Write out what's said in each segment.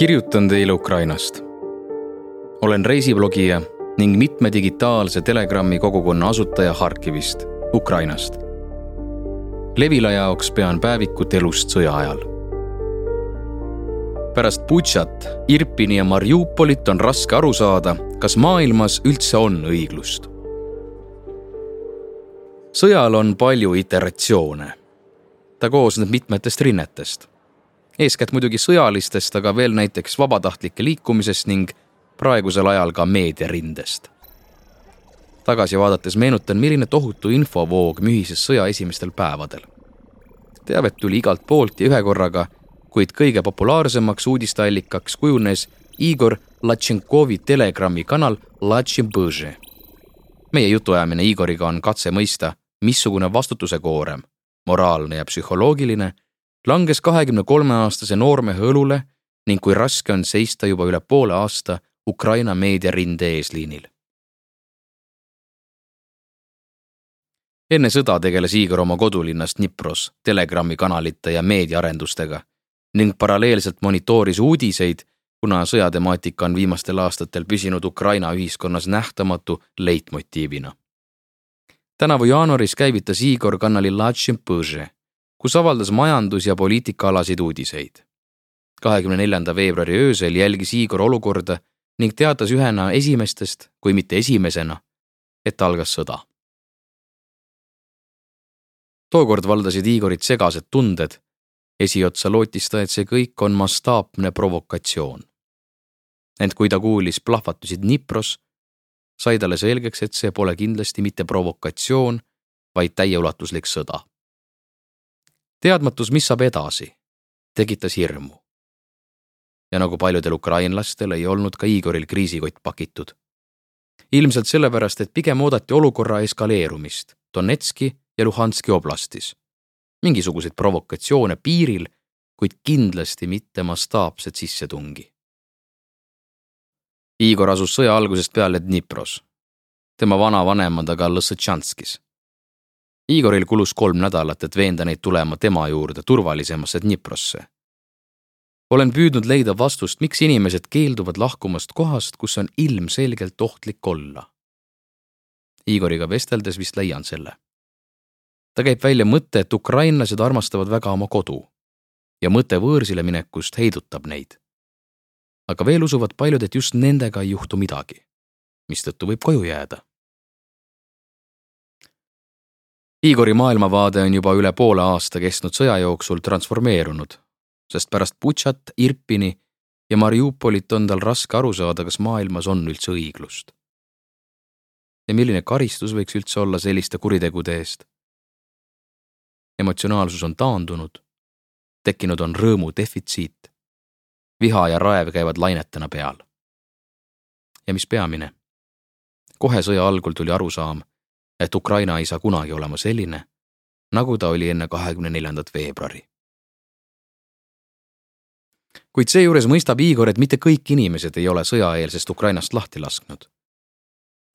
kirjutan teile Ukrainast. olen reisiblogija ning mitme digitaalse Telegrami kogukonna asutaja Harkivist, Ukrainast. Levila jaoks pean päevikut elust sõja ajal. pärast Butšat, Irpini ja Mariupolit on raske aru saada, kas maailmas üldse on õiglust. sõjal on palju iteratsioone. ta koosneb mitmetest rinnetest eeskätt muidugi sõjalistest, aga veel näiteks vabatahtlike liikumisest ning praegusel ajal ka meediarindest. tagasi vaadates meenutan, milline tohutu infovoog mühises sõja esimestel päevadel. teavet tuli igalt poolt ja ühekorraga, kuid kõige populaarsemaks uudisteallikaks kujunes Igor Latšenkovi Telegrami kanal Latšenbõže. meie jutuajamine Igoriga on katse mõista, missugune vastutuse koorem, moraalne ja psühholoogiline langes kahekümne kolme aastase noormehe õlule ning kui raske on seista juba üle poole aasta Ukraina meediarinde eesliinil. enne sõda tegeles Igor oma kodulinnas Dnipros Telegrami kanalite ja meediaarendustega ning paralleelselt monitooris uudiseid, kuna sõjatemaatika on viimastel aastatel püsinud Ukraina ühiskonnas nähtamatu leitmotiivina. tänavu jaanuaris käivitas Igor kanali Latšin Põže kus avaldas majandus- ja poliitikaalaseid uudiseid. kahekümne neljanda veebruari öösel jälgis Igor olukorda ning teatas ühena esimestest, kui mitte esimesena, et algas sõda. tookord valdasid Igorit segased tunded. esiotsa lootis ta, et see kõik on mastaapne provokatsioon. ent kui ta kuulis plahvatusi Dnipros, sai talle selgeks, et see pole kindlasti mitte provokatsioon, vaid täieulatuslik sõda teadmatus, mis saab edasi, tekitas hirmu. ja nagu paljudel ukrainlastel ei olnud ka Igoril kriisikott pakitud. ilmselt sellepärast, et pigem oodati olukorra eskaleerumist Donetski ja Luhanski oblastis. mingisuguseid provokatsioone piiril, kuid kindlasti mitte mastaapset sissetungi. Igor asus sõja algusest peale Dnipros, tema vanavanemad aga Lõssetšanskis Igoril kulus kolm nädalat, et veenda neid tulema tema juurde turvalisemasse Dniprosse. olen püüdnud leida vastust, miks inimesed keelduvad lahkumast kohast, kus on ilmselgelt ohtlik olla. Igoriga vesteldes vist leian selle. ta käib välja mõtte, et ukrainlased armastavad väga oma kodu ja mõte võõrsile minekust heidutab neid. aga veel usuvad paljud, et just nendega ei juhtu midagi, mistõttu võib koju jääda Igori maailmavaade on juba üle poole aasta kestnud sõja jooksul transformeerunud, sest pärast Butšat, Irpini ja Mariupolit on tal raske aru saada, kas maailmas on üldse õiglust. ja milline karistus võiks üldse olla selliste kuritegude eest? emotsionaalsus on taandunud, tekkinud on rõõmu defitsiit, viha ja raev käivad lainetena peal. ja mis peamine, kohe sõja algul tuli arusaam, et Ukraina ei saa kunagi olema selline, nagu ta oli enne kahekümne neljandat veebruari. kuid seejuures mõistab Igor, et mitte kõik inimesed ei ole sõjaeelsest Ukrainast lahti lasknud.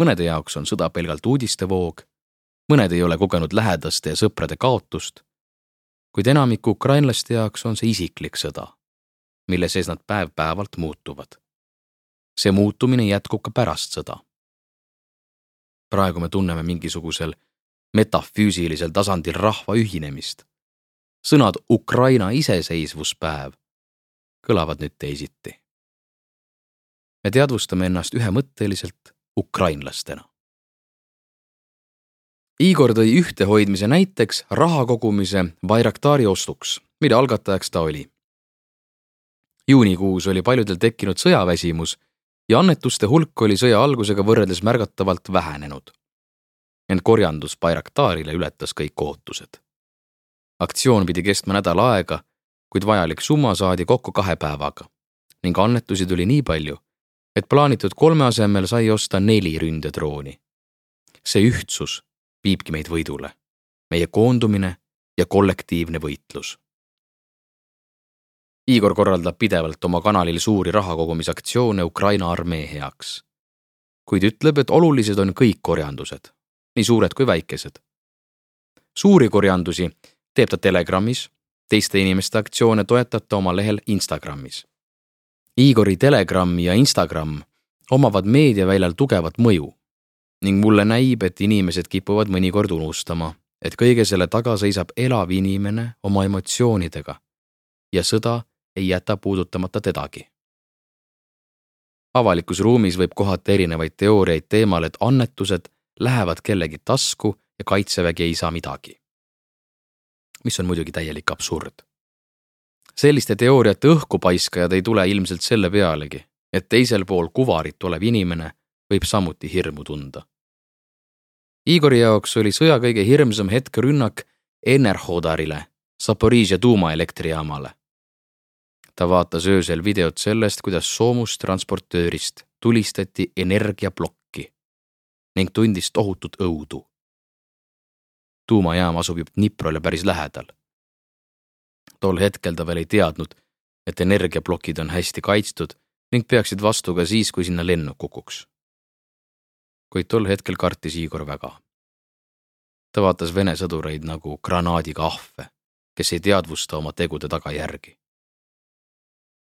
mõnede jaoks on sõda pelgalt uudistevoog, mõned ei ole kogenud lähedaste ja sõprade kaotust, kuid enamiku ukrainlaste jaoks on see isiklik sõda, mille sees nad päev-päevalt muutuvad. see muutumine jätkub ka pärast sõda praegu me tunneme mingisugusel metafüüsilisel tasandil rahva ühinemist. sõnad Ukraina iseseisvuspäev kõlavad nüüd teisiti. me teadvustame ennast ühemõtteliselt ukrainlastena. Igor tõi ühtehoidmise näiteks raha kogumise Bayraktari ostuks, mille algatajaks ta oli. juunikuus oli paljudel tekkinud sõjaväsimus ja annetuste hulk oli sõja algusega võrreldes märgatavalt vähenenud. ent korjandus Bayraktaarile ületas kõik ootused. aktsioon pidi kestma nädal aega, kuid vajalik summa saadi kokku kahe päevaga ning annetusi tuli nii palju, et plaanitud kolme asemel sai osta neli ründedrooni. see ühtsus viibki meid võidule, meie koondumine ja kollektiivne võitlus Igor korraldab pidevalt oma kanalil suuri rahakogumisaktsioone Ukraina armee heaks. kuid ütleb, et olulised on kõik korjandused, nii suured kui väikesed. suuri korjandusi teeb ta Telegramis, teiste inimeste aktsioone toetab ta oma lehel Instagramis. Igori Telegram ja Instagram omavad meediaväljal tugevat mõju ning mulle näib, et inimesed kipuvad mõnikord unustama, et kõige selle taga seisab elav inimene oma emotsioonidega ja sõda ei jäta puudutamata tedagi. avalikus ruumis võib kohata erinevaid teooriaid teemal, et annetused lähevad kellegi tasku ja kaitsevägi ei saa midagi. mis on muidugi täielik absurd. selliste teooriate õhkupaiskajad ei tule ilmselt selle pealegi, et teisel pool kuvarit olev inimene võib samuti hirmu tunda. Igori jaoks oli sõja kõige hirmsam hetk rünnak Enerhodarile, Zaporižia tuumaelektrijaamale ta vaatas öösel videot sellest, kuidas soomustransportöörist tulistati energiaplokki ning tundis tohutut õudu. tuumajaam asub juba Dniprole päris lähedal. tol hetkel ta veel ei teadnud, et energiaplokid on hästi kaitstud ning peaksid vastu ka siis, kui sinna lennuk kukuks. kuid tol hetkel kartis Igor väga. ta vaatas Vene sõdureid nagu granaadiga ahve, kes ei teadvusta oma tegude tagajärgi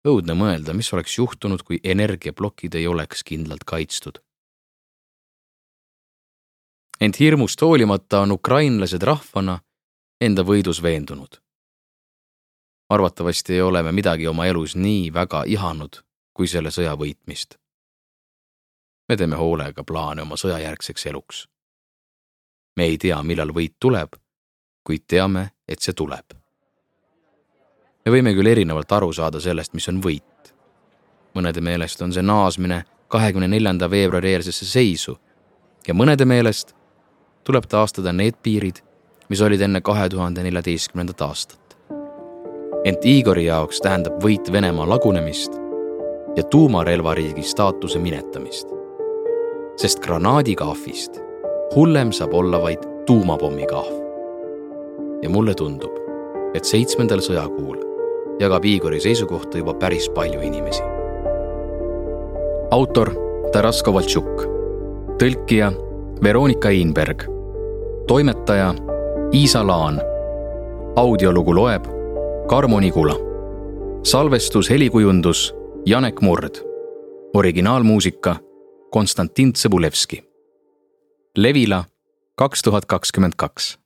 õudne mõelda, mis oleks juhtunud, kui energiaplokid ei oleks kindlalt kaitstud. ent hirmust hoolimata on ukrainlased rahvana enda võidus veendunud. arvatavasti ei ole me midagi oma elus nii väga ihanud kui selle sõja võitmist. me teeme hoolega plaane oma sõjajärgseks eluks. me ei tea, millal võit tuleb, kuid teame, et see tuleb me võime küll erinevalt aru saada sellest, mis on võit. mõnede meelest on see naasmine kahekümne neljanda veebruari eelsesse seisu ja mõnede meelest tuleb taastada need piirid, mis olid enne kahe tuhande neljateistkümnendat aastat. ent Igori jaoks tähendab võit Venemaa lagunemist ja tuumarelvariigi staatuse minetamist. sest granaadikaahvist hullem saab olla vaid tuumapommikaahv. ja mulle tundub, et seitsmendal sõjakuul jagab Igori seisukohta juba päris palju inimesi. autor Taras Kovaltšuk, tõlkija Veronika Einberg, toimetaja Iisa Laan. audiolugu loeb Karmo Nigula. salvestus, helikujundus Janek Murd. originaalmuusika Konstantin Tsõbulevski. Levila kaks tuhat kakskümmend kaks